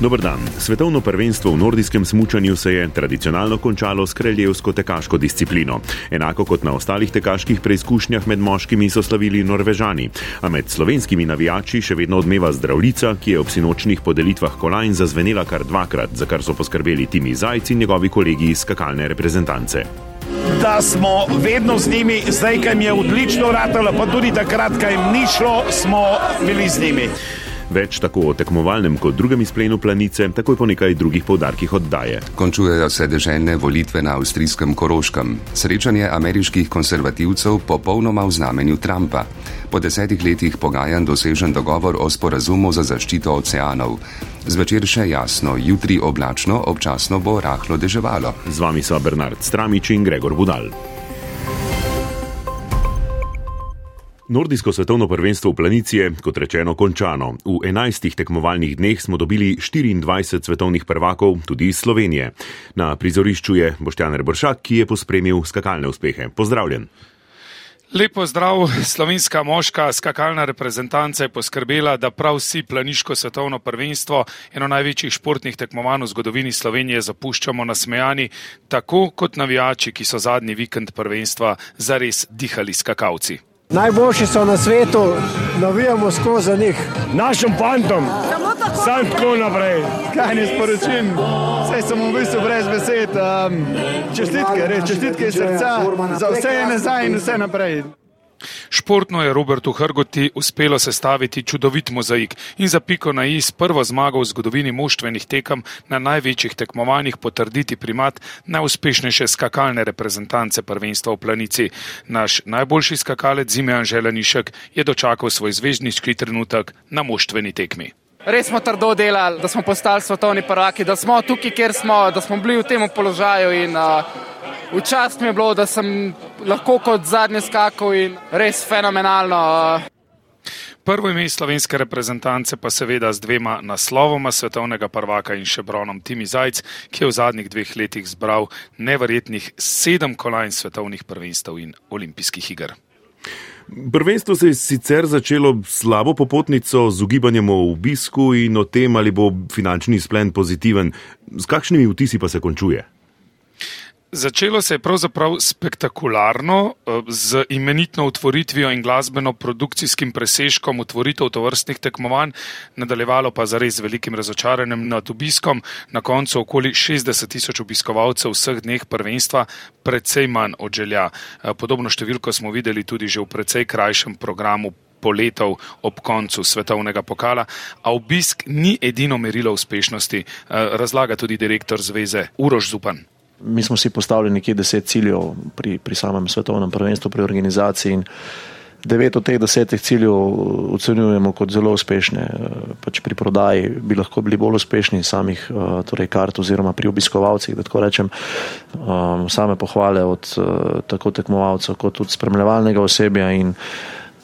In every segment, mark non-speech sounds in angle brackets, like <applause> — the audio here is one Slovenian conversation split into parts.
Dober dan. Svetovno prvenstvo v nordijskem smučanju se je tradicionalno končalo s kraljevsko tekaško disciplino. Enako kot na ostalih tekaških preizkušnjah med moškimi so slavili Norvežani. A med slovenskimi navijači še vedno odmeva zdravljica, ki je ob sinočnih podelitvah kolajn zazvenela kar dvakrat, za kar so poskrbeli Timi Zajci in njegovi kolegi iz skakalne reprezentance. Da smo vedno z njimi, zdaj, kaj jim je odlično ratalo, pa tudi takrat, kaj jim ni šlo, smo bili z njimi. Več tako o tekmovalnem kot drugem izplenu planice, takoj po nekaj drugih povdarkih oddaje. Končujejo se deželne volitve na avstrijskem Koroškem. Srečanje ameriških konservativcev popolnoma v znamenju Trumpa. Po desetih letih pogajanj dosežen dogovor o sporazumu za zaščito oceanov. Zvečer še jasno, jutri oblačno, občasno bo rahlo deževalo. Z vami so Bernard Stramič in Gregor Budal. Nordijsko svetovno prvenstvo v planici je, kot rečeno, končano. V enajstih tekmovalnih dneh smo dobili 24 svetovnih prvakov, tudi iz Slovenije. Na prizorišču je Boštjan Rebršak, ki je pospremil skakalne uspehe. Pozdravljen. Lepo zdrav, slovenska moška skakalna reprezentanca je poskrbela, da prav vsi planiško svetovno prvenstvo, eno največjih športnih tekmovanj v zgodovini Slovenije, zapuščamo nasmejani, tako kot navijači, ki so zadnji vikend prvenstva zares dihali skakalci. Najboljši so na svetu, navijamo skozi njih. Našim fantom, sam tako naprej. Kaj ne sporočim, vse sem v bistvu brez besed. Um, čestitke, res čestitke iz srca, za vse je nazaj in vse naprej. Športno je Robertu Hrgoti uspelo sestaviti čudovit mozaik in za piko na iz prvo zmago v zgodovini moštvenih tekem na največjih tekmovanjih potrditi primat najuspešnejše skakalne reprezentance prvenstva v planici. Naš najboljši skakalec Zime Anželanišek je dočakal svoj zvezdniški trenutek na moštveni tekmi. Res smo trdo delali, da smo postali svetovni prvaki, da smo tukaj, kjer smo, da smo bili v tem položaju in uh, Včasih mi je bilo, da sem lahko kot zadnji skakal in res fenomenalno. Prvo ime slovenske reprezentance pa seveda z dvema naslovoma svetovnega prvaka in še bronom Timi Zajc, ki je v zadnjih dveh letih zbral neverjetnih sedem kolajn svetovnih prvenstev in olimpijskih iger. Prvenstvo se je sicer začelo slabo popotnico z ugibanjem o obisku in o tem, ali bo finančni splen pozitiven. Z kakšnimi vtisi pa se končuje? Začelo se je pravzaprav spektakularno eh, z imenitno otvoritvijo in glasbeno-produkcijskim presežkom otvoritev tovrstnih tekmovanj, nadaljevalo pa zares velikim razočaranjem nad obiskom, na koncu okoli 60 tisoč obiskovalcev vseh dneh prvenstva, predvsej manj od želja. Eh, podobno številko smo videli tudi že v predvsej krajšem programu poletov ob koncu svetovnega pokala, a obisk ni edino merilo uspešnosti, eh, razlaga tudi direktor zveze Uroš Zupan. Mi smo si postavili nekje deset ciljev pri, pri samem svetovnem prvenstvu, pri organizaciji in devet od teh desetih ciljev ocenjujemo kot zelo uspešne. Pač pri prodaji bi lahko bili bolj uspešni samih torej kart oziroma pri obiskovalcih, da tako rečem, um, same pohvale od tako tekmovalcev kot tudi spremljevalnega osebja in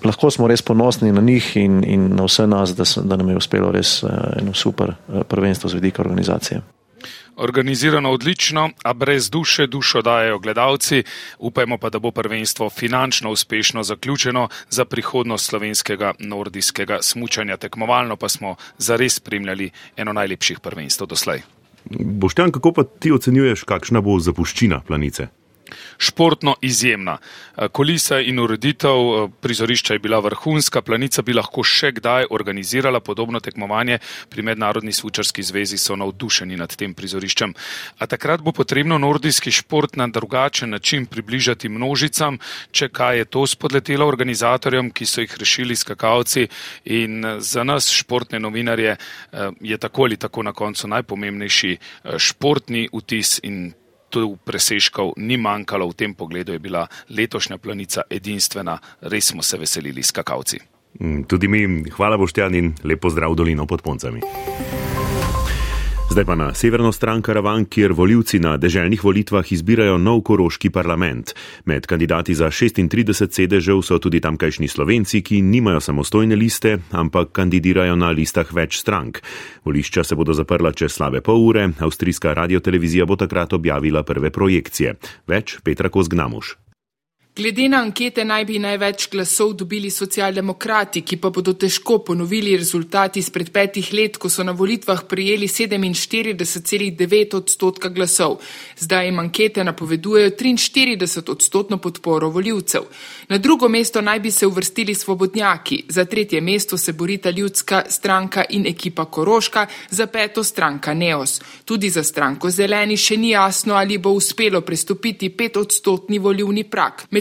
lahko smo res ponosni na njih in, in na vse nas, da, da nam je uspelo res eno super prvenstvo z vidika organizacije organizirano odlično, a brez duše dušo dajo gledalci. Upajmo pa, da bo prvenstvo finančno uspešno zaključeno za prihodnost slovenskega nordijskega smučanja. Tekmovalno pa smo zares spremljali eno najlepših prvenstv doslej. Boštjan, kako pa ti ocenjuješ, kakšna bo zapuščina planice? Športno izjemna. Eh, Kolisa in ureditev eh, prizorišča je bila vrhunska, planica bi lahko še kdaj organizirala podobno tekmovanje, pri Mednarodni svučarski zvezi so navdušeni nad tem prizoriščem. A takrat bo potrebno nordijski šport na drugačen način približati množicam, če kaj je to spodletelo organizatorjem, ki so jih rešili skakalci in eh, za nas športne novinarje je tako ali tako na koncu najpomembnejši športni vtis in tu presežkov ni manjkalo, v tem pogledu je bila letošnja planica edinstvena, res smo se veselili skakavci. Mm, tudi mi, hvala boštjan in lepo zdrav dolino pod poncami. Zdaj pa na severno stran Karavan, kjer voljivci na deželnih volitvah izbirajo nov koroški parlament. Med kandidati za 36 sedežev so tudi tamkajšnji slovenci, ki nimajo samostojne liste, ampak kandidirajo na listah več strank. Volišča se bodo zaprla čez slabe pol ure, avstrijska radiotelevizija bo takrat objavila prve projekcije. Več Petra Kozgnamuš. Glede na ankete naj bi največ glasov dobili socialdemokrati, ki pa bodo težko ponovili rezultati izpred petih let, ko so na volitvah prijeli 47,9 odstotka glasov. Zdaj jim ankete napovedujejo 43 odstotno podporo voljivcev. Na drugo mesto naj bi se uvrstili svobodnjaki, za tretje mesto se borita ljudska stranka in ekipa Koroška, za peto stranka Neos. Tudi za stranko Zeleni še ni jasno, ali bo uspelo prestopiti pet odstotni voljivni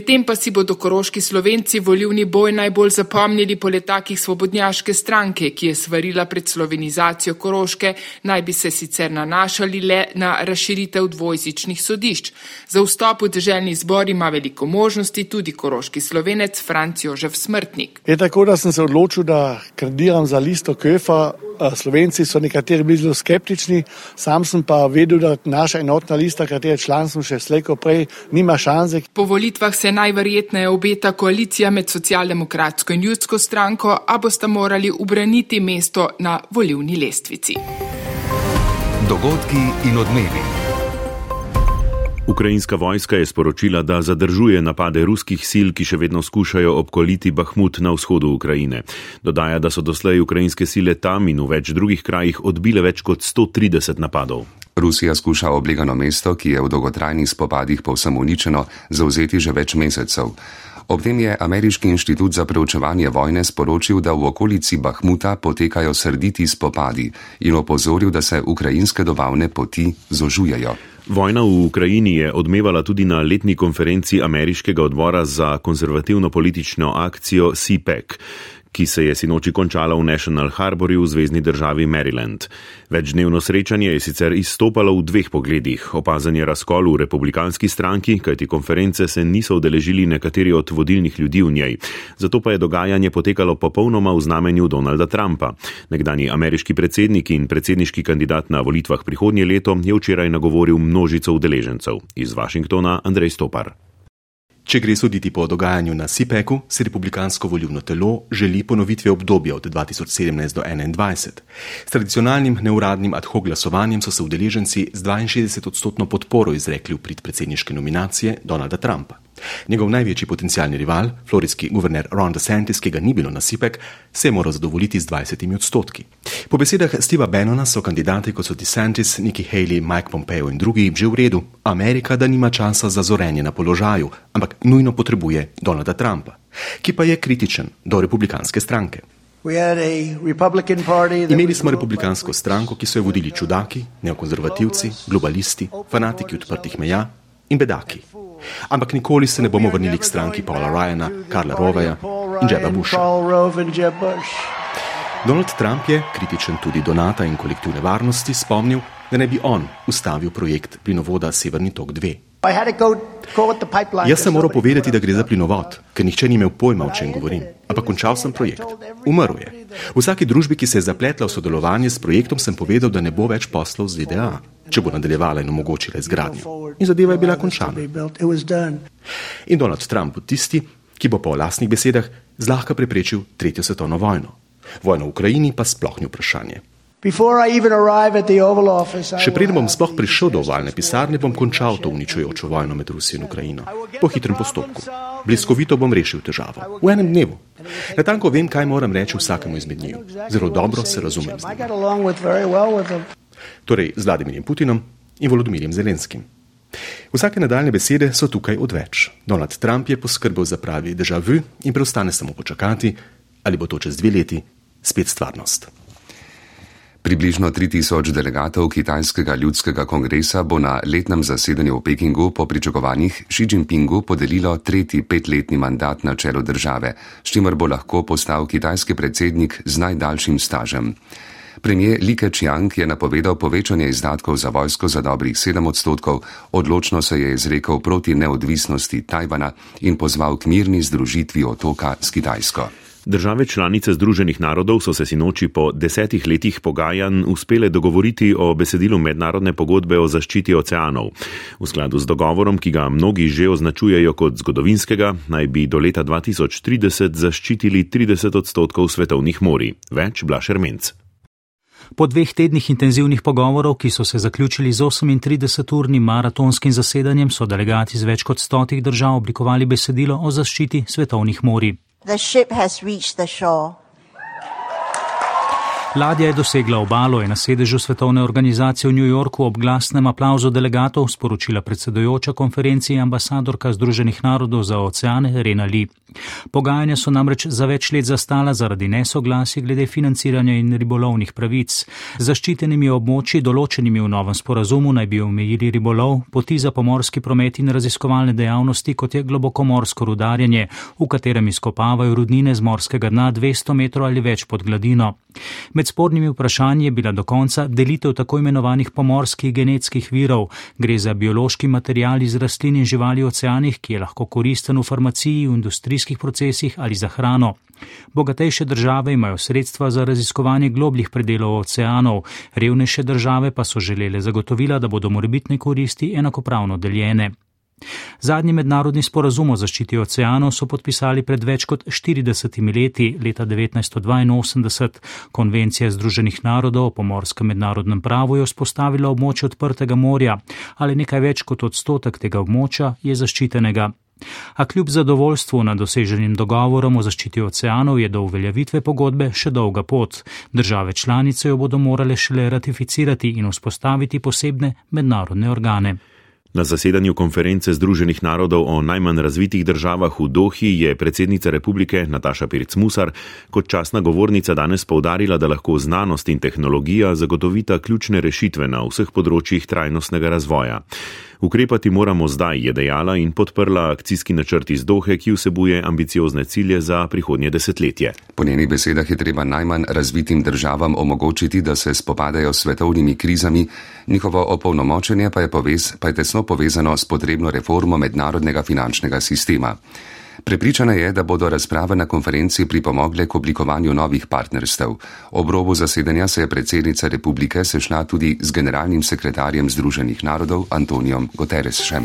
Medtem pa si bodo koroški slovenci volivni boj najbolj zapomnili po letakih svobodnjaške stranke, ki je svarila pred slovenizacijo koroške, naj bi se sicer nanašali le na razširitev dvojzičnih sodišč. Za vstop v državni zbor ima veliko možnosti tudi koroški slovenec Franc Jožev Smrtnik. Je tako, da sem se odločil, da kandidiram za listo Köfa. Slovenci so nekateri bili zelo skeptični, sam sem pa vedel, da naša enotna lista, katere član sem še slejko prej, nima šanse. Po volitvah se najverjetneje obeta koalicija med socialdemokratsko in ljudsko stranko, a boste morali ubraniti mesto na volivni lestvici. Dogodki in odmevi. Ukrajinska vojska je sporočila, da zadržuje napade ruskih sil, ki še vedno skušajo obkoliti Bahmut na vzhodu Ukrajine. Dodaja, da so doslej ukrajinske sile tam in v več drugih krajih odbile več kot 130 napadov. Rusija skuša oblegano mesto, ki je v dolgotrajnih spopadih povsem uničeno, zauzeti že več mesecev. Ob tem je Ameriški inštitut za preučevanje vojne sporočil, da v okolici Bahmuta potekajo srditi spopadi in opozoril, da se ukrajinske dobavne poti zožujejo. Vojna v Ukrajini je odmevala tudi na letni konferenci Ameriškega odbora za konzervativno politično akcijo CPEC ki se je sinoči končala v National Harborju v zvezdni državi Maryland. Večdnevno srečanje je sicer izstopalo v dveh pogledih. Opazanje razkol v republikanski stranki, kajti konference se niso udeležili nekateri od vodilnih ljudi v njej. Zato pa je dogajanje potekalo popolnoma v znamenju Donalda Trumpa. Nekdani ameriški predsednik in predsedniški kandidat na volitvah prihodnje leto je včeraj nagovoril množico udeležencev. Iz Washingtona Andrej Stopar. Če gre soditi po dogajanju na SIPEC-u, si republikansko volivno telo želi ponovitve obdobja od 2017 do 2021. S tradicionalnim neuradnim ad hoc glasovanjem so se udeleženci z 62 odstotno podporo izrekli v prid predsedniške nominacije Donalda Trumpa. Njegov največji potencijalni rival, floridski guverner Ron DeSantis, ki ga ni bilo na SIPEC, se je moral zadovoljiti z 20 odstotki. Po besedah Steva Bannona so kandidati kot so DeSantis, Nikki Haley, Mike Pompeo in drugi že v redu. Amerika, da nima časa za zorenje na položaju, ampak nujno potrebuje Donalda Trumpa, ki pa je kritičen do republikanske stranke. Imeli smo republikansko stranko, ki so jo vodili čudaki, neokonzervativci, globalisti, fanatiki odprtih meja in bedaki. Ampak nikoli se ne bomo vrnili k stranki Paula Ryana, Karla Roveja in Jeba Busha. Donald Trump je, kritičen tudi do NATO in kolektivne varnosti, spomnil, da ne bi on ustavil projekt plinovoda Severni tok 2. Jaz sem moral povedati, da gre za plinovod, ker nihče ni imel pojma, o čem govorim. Ampak končal sem projekt. Umrl je. V vsaki družbi, ki se je zapletla v sodelovanje s projektom, sem povedal, da ne bo več poslov z ZDA, če bo nadaljevala in omogočila izgradnjo. In zadeva je bila končana. In Donald Trump bo tisti, ki bo po lastnih besedah zlahka preprečil tretjo svetovno vojno. Vojno v Ukrajini pa sploh ni vprašanje. Še preden bom sploh prišel do ovalne pisarne, bom končal to uničujočo vojno med Rusijo in Ukrajino. Po hitrem postopku. Bliskovito bom rešil težavo. V enem dnevu. Natanko vem, kaj moram reči vsakemu izmed njiju. Zelo dobro se razumem. Torej z Vladimirjem Putinom in Volodimirjem Zelenskim. Vsake nadaljne besede so tukaj odveč. Donald Trump je poskrbel za pravi državi in preostane samo počakati, ali bo to čez dve leti spet stvarnost. Približno 3000 delegatov Kitajskega ljudskega kongresa bo na letnem zasedanju v Pekingu po pričakovanjih Xi Jinpingu podelilo tretji petletni mandat na čelu države, s čimer bo lahko postal kitajski predsednik z najdaljšim stažem. Premijer Li Keqiang je napovedal povečanje izdatkov za vojsko za dobrih 7 odstotkov, odločno se je izrekel proti neodvisnosti Tajvana in pozval k mirni združitvi otoka s Kitajsko. Države članice Združenih narodov so se sinoči po desetih letih pogajanj uspele dogovoriti o besedilu mednarodne pogodbe o zaščiti oceanov. V skladu z dogovorom, ki ga mnogi že označujejo kot zgodovinskega, naj bi do leta 2030 zaščitili 30 odstotkov svetovnih morij. Več Blašer Menc. Po dveh tednih intenzivnih pogovorov, ki so se zaključili z 38-urnim maratonskim zasedanjem, so delegati z več kot stotih držav oblikovali besedilo o zaščiti svetovnih morij. Ladja je dosegla obalo in na sedežu svetovne organizacije v New Yorku ob glasnem aplauzu delegatov sporočila predsedojoča konferenciji ambasadorka Združenih narodov za oceane Rena Lee. Pogajanja so namreč za več let zastala zaradi nesoglasi glede financiranja in ribolovnih pravic. Zaščitenimi območji, določenimi v novem sporazumu, naj bi omejili ribolov, poti za pomorski promet in raziskovalne dejavnosti, kot je globokomorsko rudarjenje, v katerem izkopavajo rudnine z morskega dna 200 metrov ali več pod gladino. Med spornimi vprašanji je bila do konca delitev tako imenovanih pomorskih genetskih virov. Gre za biološki material iz rastlin in živali v oceanih, ki je lahko koristen v farmaciji, v industrijskih procesih ali za hrano. Bogatejše države imajo sredstva za raziskovanje globljih predelov oceanov, revnejše države pa so želele zagotovila, da bodo morebitne koristi enakopravno deljene. Zadnji mednarodni sporazum o zaščiti oceanov so podpisali pred več kot 40 leti, leta 1982. Konvencija Združenih narodov o pomorskem mednarodnem pravu je vzpostavila območje odprtega morja, ali nekaj več kot odstotek tega območja je zaščitenega. A kljub zadovoljstvu nad doseženim dogovorom o zaščiti oceanov je do uveljavitve pogodbe še dolga pot. Države članice jo bodo morale šele ratificirati in vzpostaviti posebne mednarodne organe. Na zasedanju konference Združenih narodov o najmanj razvitih državah v Dohi je predsednica republike Nataša Pirc-Musar kot časna govornica danes povdarila, da lahko znanost in tehnologija zagotovita ključne rešitve na vseh področjih trajnostnega razvoja. Ukrepati moramo zdaj, je dejala in podprla akcijski načrt iz Dohe, ki vsebuje ambiciozne cilje za prihodnje desetletje. Po njenih besedah je treba najmanj razvitim državam omogočiti, da se spopadajo s svetovnimi krizami, njihovo opolnomočenje pa je, povez, pa je tesno povezano s potrebno reformo mednarodnega finančnega sistema. Prepričana je, da bodo razprave na konferenci pripomogle k oblikovanju novih partnerstev. Ob robu zasedanja se je predsednica republike sešla tudi z generalnim sekretarjem Združenih narodov Antonijom Guterresem.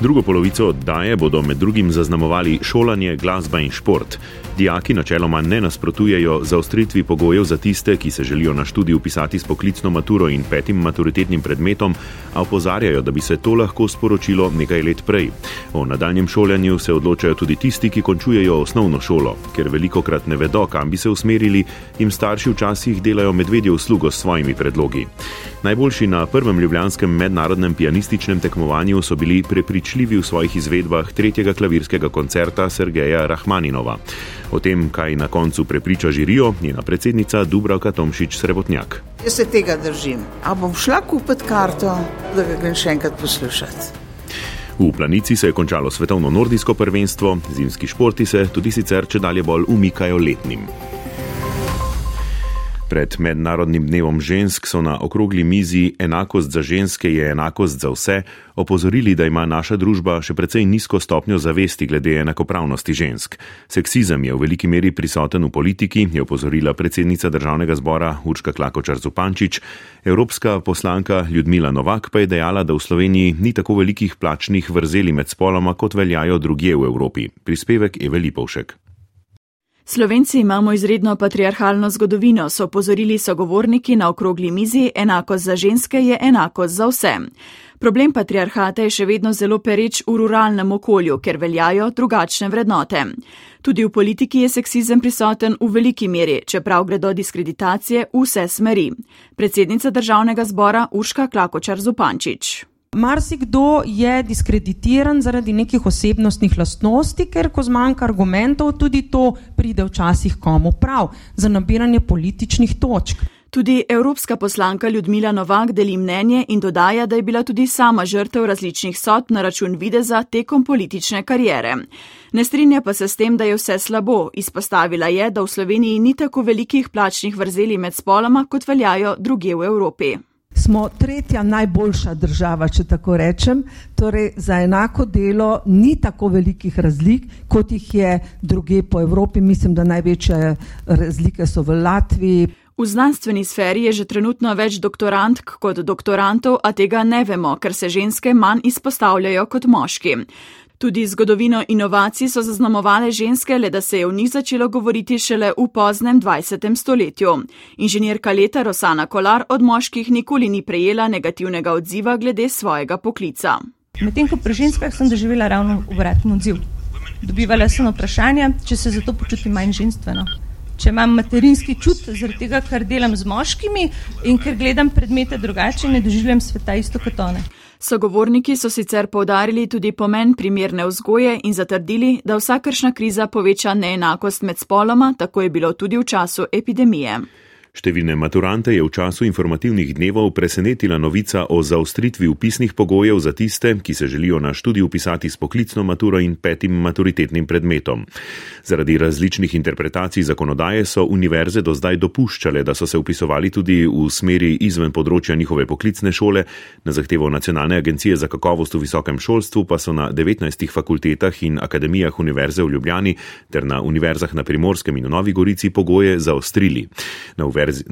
Drugo polovico oddaje bodo med drugim zaznamovali šolanje, glasba in šport. Dijaki načeloma ne nasprotujejo zaostritvi pogojev za tiste, ki se želijo na študij upisati s poklicno maturo in petim maturitetnim predmetom, a opozarjajo, da bi se to lahko sporočilo nekaj let prej. O nadaljem šolanju se odločajo tudi tisti, ki končujejo osnovno šolo, ker veliko krat ne vedo, kam bi se usmerili, jim starši včasih delajo medvedje uslugo s svojimi predlogi. Najboljši na prvem ljubljanskem mednarodnem pianističnem tekmovanju so bili prepričljivi v svojih izvedbah tretjega klavirskega koncerta Sergeja Rahmaninova. O tem, kaj na koncu prepriča žirijo, njena predsednica Dubravka Tomšič Srebotnjak. Jaz se tega držim. A bom šla kupiti karto, da ga grem še enkrat poslušati. V planici se je končalo svetovno nordijsko prvenstvo, zimski športi se tudi sicer če dalje bolj umikajo letnim. Pred Mednarodnim dnevom žensk so na okrogli mizi Enakost za ženske je enakost za vse opozorili, da ima naša družba še precej nizko stopnjo zavesti glede enakopravnosti žensk. Seksizem je v veliki meri prisoten v politiki, je opozorila predsednica državnega zbora Urška Klakočar Zupančič. Evropska poslanka Ljudmila Novak pa je dejala, da v Sloveniji ni tako velikih plačnih vrzeli med spoloma, kot veljajo drugje v Evropi. Prispevek je Velipovšek. Slovenci imamo izredno patriarhalno zgodovino, so opozorili sogovorniki na okrogli mizi, enakost za ženske je enakost za vse. Problem patriarhata je še vedno zelo pereč v ruralnem okolju, ker veljajo drugačne vrednote. Tudi v politiki je seksizem prisoten v veliki meri, čeprav gredo diskreditacije v vse smeri. Predsednica državnega zbora Urška Klakočar Zupančič. Marsikdo je diskreditiran zaradi nekih osebnostnih lastnosti, ker ko zmanjka argumentov, tudi to pride včasih komu prav za nabiranje političnih točk. Tudi evropska poslanka Ljudmila Novak deli mnenje in dodaja, da je bila tudi sama žrtev različnih sod na račun videza tekom politične karijere. Ne strinja pa se s tem, da je vse slabo. Izpostavila je, da v Sloveniji ni tako velikih plačnih vrzeli med spoloma, kot veljajo druge v Evropi. Smo tretja najboljša država, če tako rečem. Torej, za enako delo ni tako velikih razlik, kot jih je druge po Evropi. Mislim, da največje razlike so v Latviji. V znanstveni sferi je že trenutno več doktorantk kot doktorantov, a tega ne vemo, ker se ženske manj izpostavljajo kot moški. Tudi zgodovino inovacij so zaznamovale ženske, le da se je o njih začelo govoriti šele v poznem 20. stoletju. Inženirka leta Rosana Kolar od moških nikoli ni prejela negativnega odziva glede svojega poklica. Medtem ko pri ženskah sem doživela ravno obratni odziv. Dobivala sem vprašanje, če se zato počutim manj ženstveno. Če imam materinski čut, zaradi tega, ker delam z moškimi in ker gledam predmete drugače, ne doživljam sveta isto kot one. Sogovorniki so sicer povdarili tudi pomen primerne vzgoje in zatrdili, da vsakršna kriza poveča neenakost med spoloma, tako je bilo tudi v času epidemije. Številne maturante je v času informativnih dnevov presenetila novica o zaostritvi upisnih pogojev za tiste, ki se želijo na študij upisati s poklicno maturo in petim maturitetnim predmetom. Zaradi različnih interpretacij zakonodaje so univerze do zdaj dopuščale, da so se upisovali tudi v smeri izven področja njihove poklicne šole, na zahtevo Nacionalne agencije za kakovost v visokem šolstvu pa so na 19 fakultetah in akademijah univerze v Ljubljani ter na univerzah na Primorskem in v Novi Gorici pogoje zaostrili. Na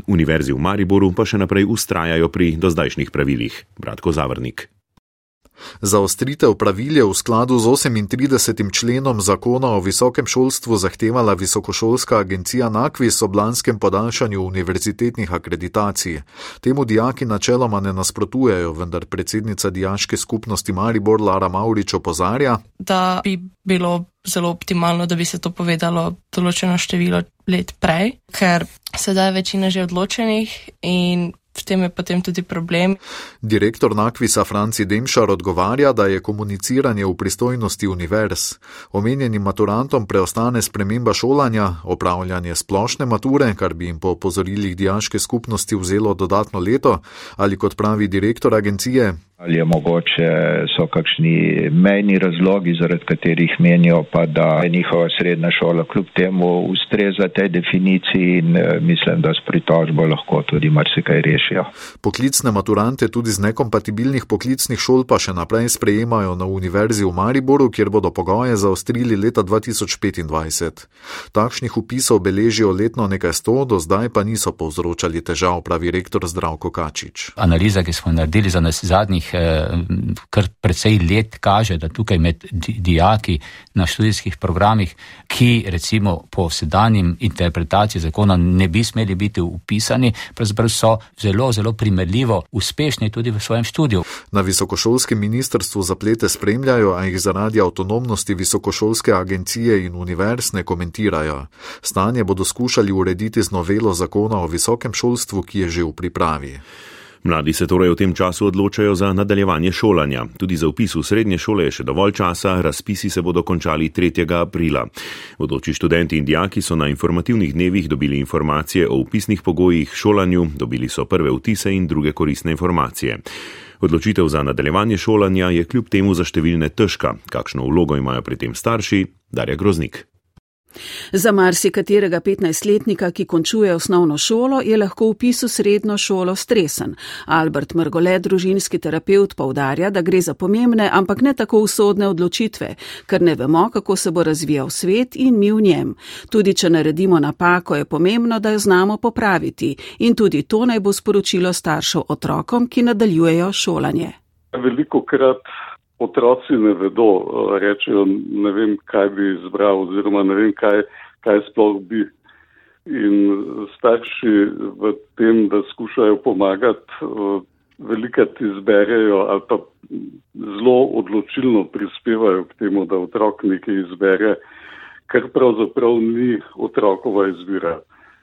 univerzi v Mariboru pa še naprej ustrajajo pri dozdajšnjih pravilih. Bratko Zavrnik. Zaostritev pravil je v skladu z 38. členom zakona o visokem šolstvu zahtevala Visokošolska agencija NAKVIS ob lanskem podaljšanju univerzitetnih akreditacij. Temu dijaki načeloma ne nasprotujejo, vendar predsednica dijaške skupnosti Maribor Lara Maurič opozarja, da bi bilo zelo optimalno, da bi se to povedalo določeno število let prej, ker sedaj je večina že odločenih in v tem je potem tudi problem. Direktor Nakvisa Franci Demšar odgovarja, da je komuniciranje v pristojnosti univerz. Omenjenim maturantom preostane sprememba šolanja, opravljanje splošne mature, kar bi jim po opozorilih dijaške skupnosti vzelo dodatno leto, ali kot pravi direktor agencije, Ali je mogoče, so kakšni mejni razlogi, zaradi katerih menijo pa, da je njihova srednja šola kljub temu ustreza tej definiciji in eh, mislim, da s pritožbo lahko tudi marsikaj rešijo. Poklicne maturante tudi z nekompatibilnih poklicnih šol pa še naprej sprejemajo na Univerzi v Mariboru, kjer bodo pogoje zaostrili leta 2025. Takšnih upisov beležijo letno nekaj sto, do zdaj pa niso povzročali težav, pravi rektor Zdravko Kačič. Analiza, ki smo naredili za nas zadnjih Eh, kar precej let kaže, da tukaj med dijaki na študijskih programih, ki recimo po sedanjim interpretaciji zakona ne bi smeli biti upisani, pravzaprav so zelo, zelo primerljivo uspešni tudi v svojem študiju. Na visokošolskem ministrstvu zaplete spremljajo, a jih zaradi avtonomnosti visokošolske agencije in univerz ne komentirajo. Stanje bodo skušali urediti z novelo zakona o visokem šolstvu, ki je že v pripravi. Mladi se torej v tem času odločajo za nadaljevanje šolanja. Tudi za upis v srednje šole je še dovolj časa, razpisi se bodo končali 3. aprila. Vodoči študenti in dijaki so na informativnih dnevih dobili informacije o upisnih pogojih šolanju, dobili so prve vtise in druge koristne informacije. Odločitev za nadaljevanje šolanja je kljub temu za številne težka. Kakšno vlogo imajo pri tem starši? Darja Groznik. Za marsikaterega 15-letnika, ki končuje osnovno šolo, je lahko vpis v srednjo šolo stresen. Albert Mrgole, družinski terapeut, povdarja, da gre za pomembne, ampak ne tako usodne odločitve, ker ne vemo, kako se bo razvijal svet in mi v njem. Tudi, če naredimo napako, je pomembno, da jo znamo popraviti in tudi to naj bo sporočilo staršev otrokom, ki nadaljujejo šolanje. Veliko krat otroci ne vedo, eh, rečejo, ne vem, kaj bi izbral oziroma ne vem, kaj, kaj sploh bi. In starši v tem, da skušajo pomagati, eh, velikrat izberejo ali pa zelo odločilno prispevajo k temu, da otrok nekaj izbere, kar pravzaprav ni otrokova izbira.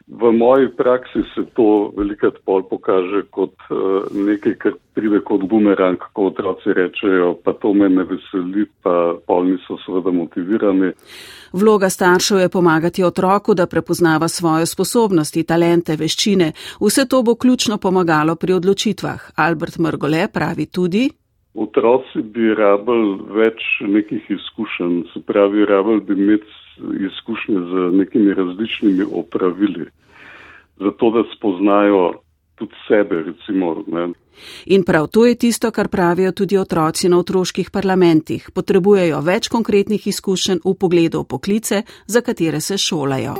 V moji praksi se to velikrat pol pokaže kot uh, nekaj, kar pride kot bumerang, ko otroci rečejo, pa to me ne veseli, pa pol niso seveda motivirani. Vloga staršev je pomagati otroku, da prepoznava svoje sposobnosti, talente, veščine. Vse to bo ključno pomagalo pri odločitvah. Albert Mrgole pravi tudi. Otroci bi rabili več nekih izkušenj, se pravi, rabili bi imeti izkušnje z nekimi različnimi opravili, zato da spoznajo tudi sebe, recimo. Ne. In prav to je tisto, kar pravijo tudi otroci na otroških parlamentih. Potrebujejo več konkretnih izkušenj v pogledu v poklice, za katere se šolajo.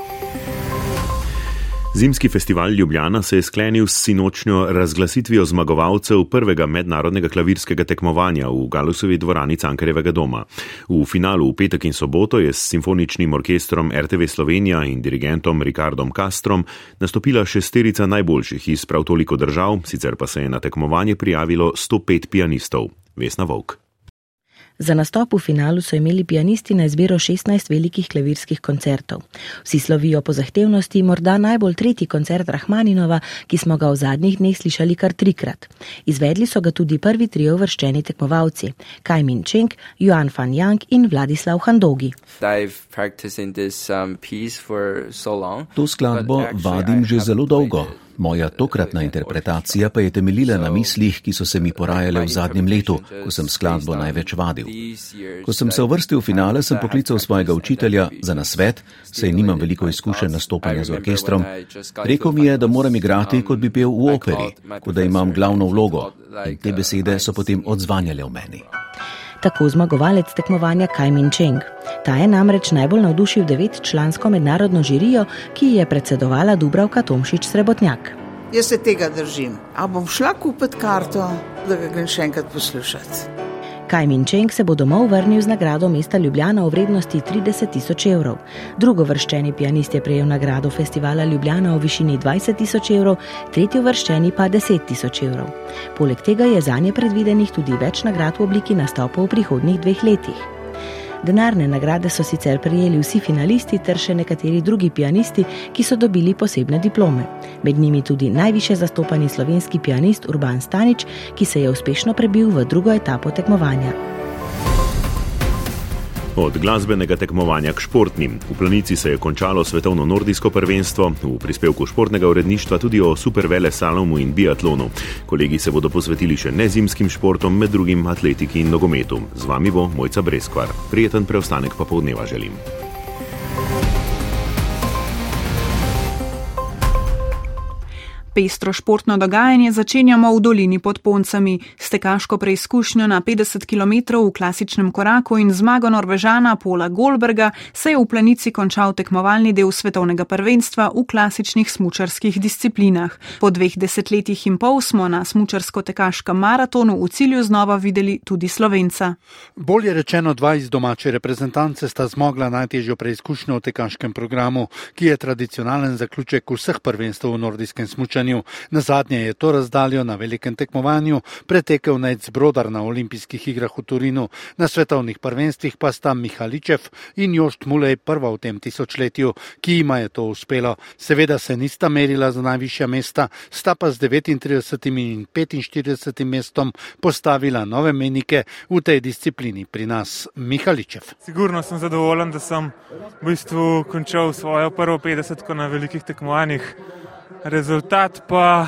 Zimski festival Ljubljana se je sklenil s sinočnjo razglasitvijo zmagovalcev prvega mednarodnega klavirskega tekmovanja v Galusovi dvorani Cankarevega doma. V finalu v petek in soboto je s simfoničnim orkestrom RTV Slovenija in dirigentom Ricardom Castrom nastopila šesterica najboljših iz prav toliko držav, sicer pa se je na tekmovanje prijavilo 105 pianistov. Vesna Vok. Za nastop v finalu so imeli pianisti na izbiro 16 velikih klavirskih koncertov. Vsi slovijo po zahtevnosti, morda najbolj tretji koncert Rahmaninova, ki smo ga v zadnjih dneh slišali kar trikrat. Izvedli so ga tudi prvi tri uvrščeni tekmovalci: Kajmin Čeng, Joan Fan Yang in Vladislav Handogi. Um, to skladbo vadim že zelo dolgo. Moja tokratna interpretacija pa je temeljila na mislih, ki so se mi porajale v zadnjem letu, ko sem skladbo največ vadil. Ko sem se uvrstil v finale, sem poklical svojega učitelja za nasvet, saj nimam veliko izkušenj nastopanja z orkestrom. Rekel mi je, da moram igrati, kot bi pel v operi, kot da imam glavno vlogo. In te besede so potem odzvanjale v meni tako zmagovalec tekmovanja Kajmin Čeng. Ta je namreč najbolj navdušil devetčlansko mednarodno žirijo, ki je predsedovala Dubravka Tomšič Srebotnjak. Jaz se tega držim. A bom šla kupiti karto, da ga grem še enkrat poslušati. Kaj Minčenk se bo domov vrnil z nagrado mesta Ljubljana v vrednosti 30 tisoč evrov. Drugo vrščeni pianist je prejel nagrado festivala Ljubljana v višini 20 tisoč evrov, tretji vrščeni pa 10 tisoč evrov. Poleg tega je za nje predvidenih tudi več nagrad v obliki nastopov v prihodnjih dveh letih. Denarne nagrade so sicer prijeli vsi finalisti ter še nekateri drugi pianisti, ki so dobili posebne diplome. Med njimi tudi najviše zastopani slovenski pianist Urban Stanič, ki se je uspešno prebil v drugo etapo tekmovanja. Od glasbenega tekmovanja k športnim. V planici se je končalo svetovno nordijsko prvenstvo, v prispevku športnega uredništva tudi o supervele salomu in biatlonu. Kolegi se bodo posvetili še nezimskim športom, med drugim atletiki in nogometu. Z vami bo Mojca Breskvar. Prijeten preostanek pa povdneva želim. Pestro športno dogajanje začenjamo v dolini pod Poncami. Stekaško preizkušnjo na 50 km v klasičnem koraku in zmago Norvežana Pola Golberga se je v planici končal tekmovalni del svetovnega prvenstva v klasičnih smučarskih disciplinah. Po dveh desetletjih in pol smo na smučarsko-tekaškem maratonu v cilju znova videli tudi Slovenca. Bolje rečeno, dva iz domače reprezentance sta zmogla najtežjo preizkušnjo v tekaškem programu, ki je tradicionalen zaključek vseh prvenstv v nordijskem smučanju tekmovanju. Na zadnje je to razdaljo na velikem tekmovanju pretekel Nec Brodar na olimpijskih igrah v Turinu, na svetovnih prvenstvih pa sta Mihaličev in Jošt Mulej prva v tem tisočletju, ki jima je to uspelo. Seveda se nista merila za najvišja mesta, sta pa z 39 in 45 mestom postavila nove menike v tej disciplini pri nas. Mihaličev. Sigurno sem zadovoljen, da sem v bistvu končal svojo prvo 50 na velikih tekmovanjih rezultat pa,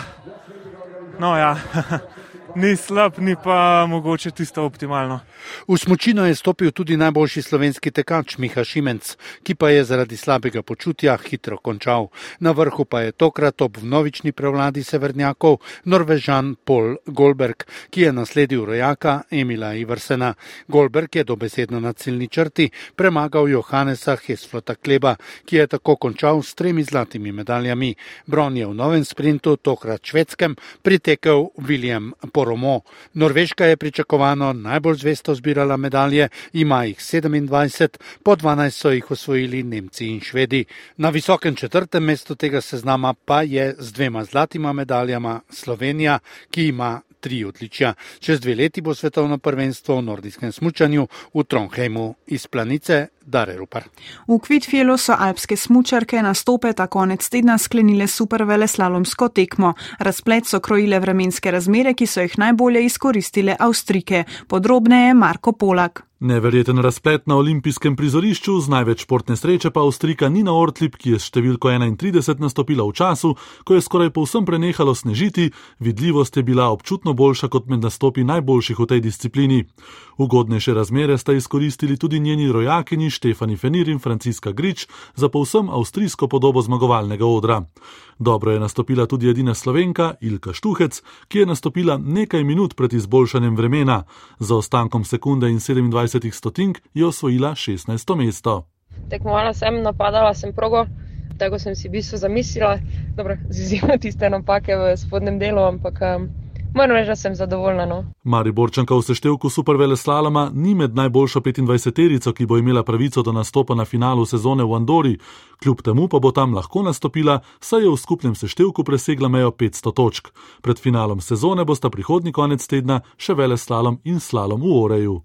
no ja, <laughs> ni slab, ni pa mogoče tisto optimalno. V smočino je stopil tudi najboljši slovenski tekač Miha Šimenc, ki pa je zaradi slabega počutja hitro končal. Na vrhu pa je tokrat ob vnovični prevladi severnjakov Norvežan Paul Golberg, ki je nasledil rojaka Emila Iversena. Golberg je dobesedno na ciljni črti premagal Johannesa Hesflota Kleba, ki je tako končal s tremi zlatimi medaljami. Bron je v novem sprintu, tokrat švedskem, pritekel William Poromo. Norveška je pričakovano najbolj zvesto zbirala medalje, ima jih 27, po 12 so jih osvojili Nemci in Švedi. Na visokem četrtem mestu tega seznama pa je z dvema zlatima medaljama Slovenija, ki ima tri odličja. Čez dve leti bo svetovno prvenstvo v nordijskem smučanju v Trondheimu iz planice Dare Rupar. V Kvitfjelu so alpske smučarke nastope ta konec tedna sklenile super veleslalomsko tekmo. Razplet so krojile vremenske razmere, ki so jih najbolje izkoristile Avstrike. Podrobneje Marko Polak. Neverjeten razplet na olimpijskem prizorišču, z največ športne sreče pa Avstrika Nina Ortlip, ki je s številko 31 nastopila v času, ko je skoraj povsem prenehalo snežiti, vidljivost je bila občutno boljša kot med nastopi najboljših v tej disciplini. Ugodnejše razmere sta izkoristili tudi njeni rojakini Štefani Fenir in Franciska Grič za povsem avstrijsko podobo zmagovalnega odra. Dobro je nastopila tudi edina slovenka Ilka Štuhec, ki je nastopila nekaj minut pred izboljšanjem vremena. Za ostankom sekunde in 27 stotink je osvojila 16. mesto. Tekmovala sem, napadala sem progo, tako sem si v bistvu zamislila, z izjemo tiste napake v spodnjem delu, ampak um, Moram reči, da sem zadovoljna. No. Mari Borčanka v seštevku supervele slaloma ni med najboljšo 25-terico, ki bo imela pravico do nastopa na finalu sezone v Andori, kljub temu pa bo tam lahko nastopila, saj je v skupnem seštevku presegla mejo 500 točk. Pred finalom sezone bosta prihodnji konec tedna še vele slalom in slalom v Oreju.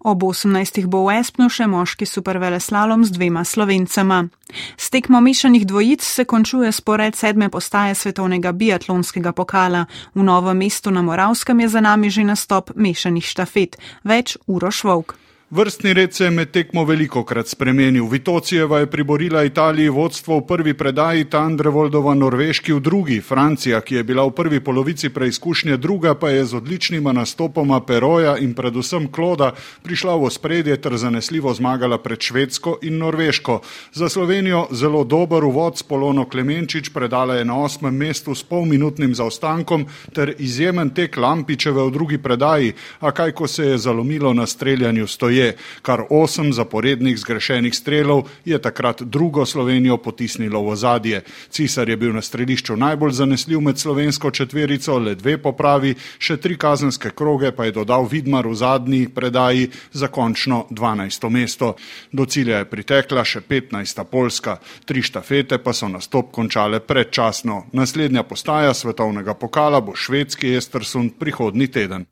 Ob 18. bo v Espnu še moški superveleslalom z dvema slovencema. S tekmo mešanih dvojic se končuje spored sedme postaje svetovnega biatlonskega pokala. V novem mestu na Moravskem je za nami že nastop mešanih štafet. Več Uroš Vovk. Vrstni red se je med tekmo veliko krat spremenil. Vitocijeva je priborila Italiji vodstvo v prvi predaji, Tandrevoldova Norveški v drugi, Francija, ki je bila v prvi polovici preizkušnje druga, pa je z odličnima nastopoma Peroja in predvsem Kloda prišla v spredje ter zanesljivo zmagala pred Švedsko in Norveško. Za Slovenijo zelo dober uvod s Polono Klemenčič predala je na osmem mestu s polminutnim zaostankom ter izjemen tek Lampičeve v drugi predaji, a kaj ko se je zalomilo na streljanju stoje je, kar osem zaporednih zgrešenih strelov je takrat drugo Slovenijo potisnilo v ozadje. Cisar je bil na strelišču najbolj zanesljiv med slovensko četverico, le dve popravi, še tri kazenske kroge pa je dodal Vidmar v zadnji predaji za končno 12. mesto. Do cilja je pritekla še 15. Poljska, tri štafete pa so nastop končale predčasno. Naslednja postaja svetovnega pokala bo švedski Estersund prihodni teden.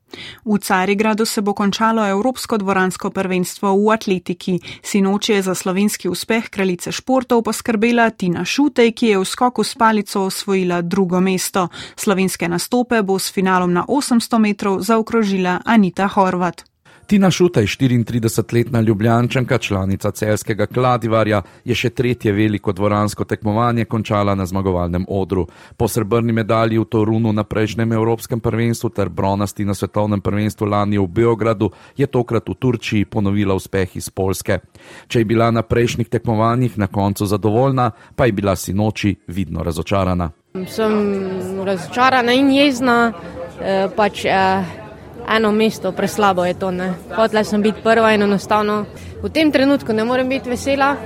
V Carigradu se bo končalo Evropsko dvoransko prvenstvo v atletiki. Sinoči je za slovenski uspeh kraljice športov poskrbela Tina Šutej, ki je v skoku s palico osvojila drugo mesto. Slovenske nastope bo s finalom na 800 metrov zaokrožila Anita Horvat. Tina Šutaj, 34-letna ljubljančanka, članica celskega kladivarja, je še tretje veliko dvoransko tekmovanje končala na zmagovalnem odru. Po srebrni medalji v Torunu na prejšnjem Evropskem prvenstvu ter bronasti na svetovnem prvenstvu lani v Beogradu je tokrat v Turčiji ponovila uspeh iz Polske. Če je bila na prejšnjih tekmovanjih na koncu zadovoljna, pa je bila sinoči vidno razočarana. Sem razočarana in jezna. Eh, pač, eh, eno mesto, preslabo je to. Hotela sem biti prva in enostavno v tem trenutku ne morem biti vesela.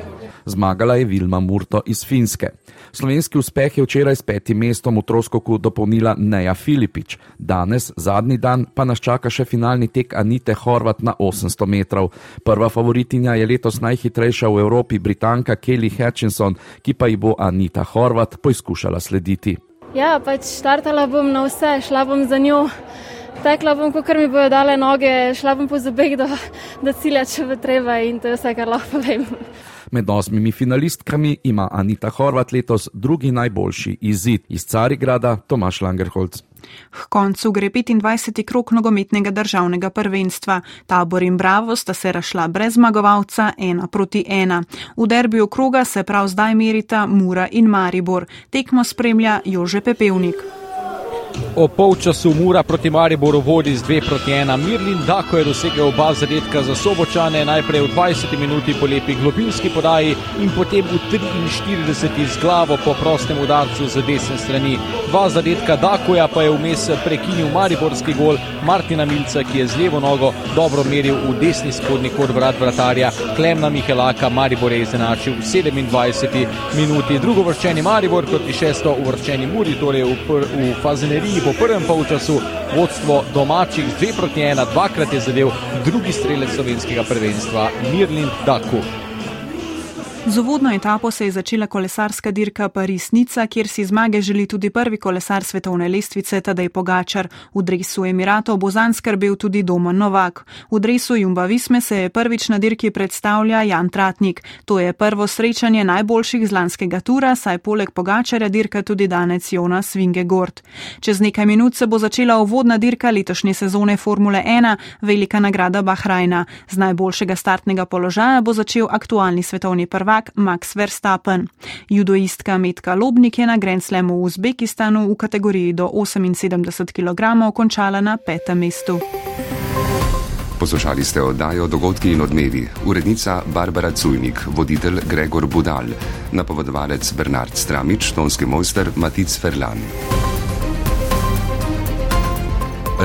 Zmagala je Vilma Murto iz Finske. Slovenski uspeh je včeraj s petim mestom v Troskoku dopolnila Neja Filipič. Danes, zadnji dan, pa nas čaka še finalni tek Anite Horvat na 800 metrov. Prva favoritinja je letos najhitrejša v Evropi Britanka Kelly Hutchinson, ki pa ji bo Anita Horvat poizkušala slediti. Ja, pač štartala bom na vse, šla bom za njo. Tekla bom, kot mi bodo dale noge, šla bom po zobeh do, do cilja, če bo treba in to je vse, kar lahko povem. Med osmimi finalistkami ima Anita Horvat letos drugi najboljši izid iz Carigrada Tomaš Langerholz. K koncu gre 25. krok nogometnega državnega prvenstva. Tabor in Bravo sta se rašla brez zmagovalca ena proti ena. V derbiju kroga se prav zdaj merita Mura in Maribor. Tekmo spremlja Jože Pepevnik. O polčasu Mura proti Mariboru vodi z 2 proti 1. Mirlin Dako je dosegel oba zadetka za sobočane, najprej v 20 minuti po lepi globinski podaji in potem v 43 z glavo po prostem udarcu z desne strani. Dva zadetka Dakoja pa je vmes prekinil Mariborski gol Martina Milca, ki je z levo nogo dobro meril v desni spodnji kot vrat vratarja Klemna Mihelaka. Maribor je izenačil v 27 minuti. Drugo vrščeni Maribor proti šesto uvrščeni Muri, torej v, v fazeneri seriji po prvem polčasu vodstvo domačih 2 proti 1, dvakrat je zadev drugi strelec slovenskega prvenstva Mirlin Daku. Z uvodno etapo se je začela kolesarska dirka Paris-Nica, kjer si zmage želi tudi prvi kolesar svetovne lestvice Tadej Pogačar. V dresu Emiratov bo zanj skrbel tudi Doman Novak. V dresu Jumba Visme se je prvič na dirki predstavlja Jan Tratnik. To je prvo srečanje najboljših z lanskega tura, saj poleg Pogačarja dirka tudi danec Jonas Vingegord. Čez nekaj minut se bo začela uvodna dirka letošnje sezone Formule 1, velika nagrada Bahrajna. Z najboljšega startnega položaja bo začel aktualni svetovni prvak prvak Max Verstappen. Judoistka Metka Lobnik je na Grand Slamu v Uzbekistanu v kategoriji do 78 kg končala na petem mestu. Poslušali ste oddajo Dogodki in odmevi. Urednica Barbara Cujnik, voditelj Gregor Budal, napovedovalec Bernard Stramič, tonski mojster Matic Ferlan.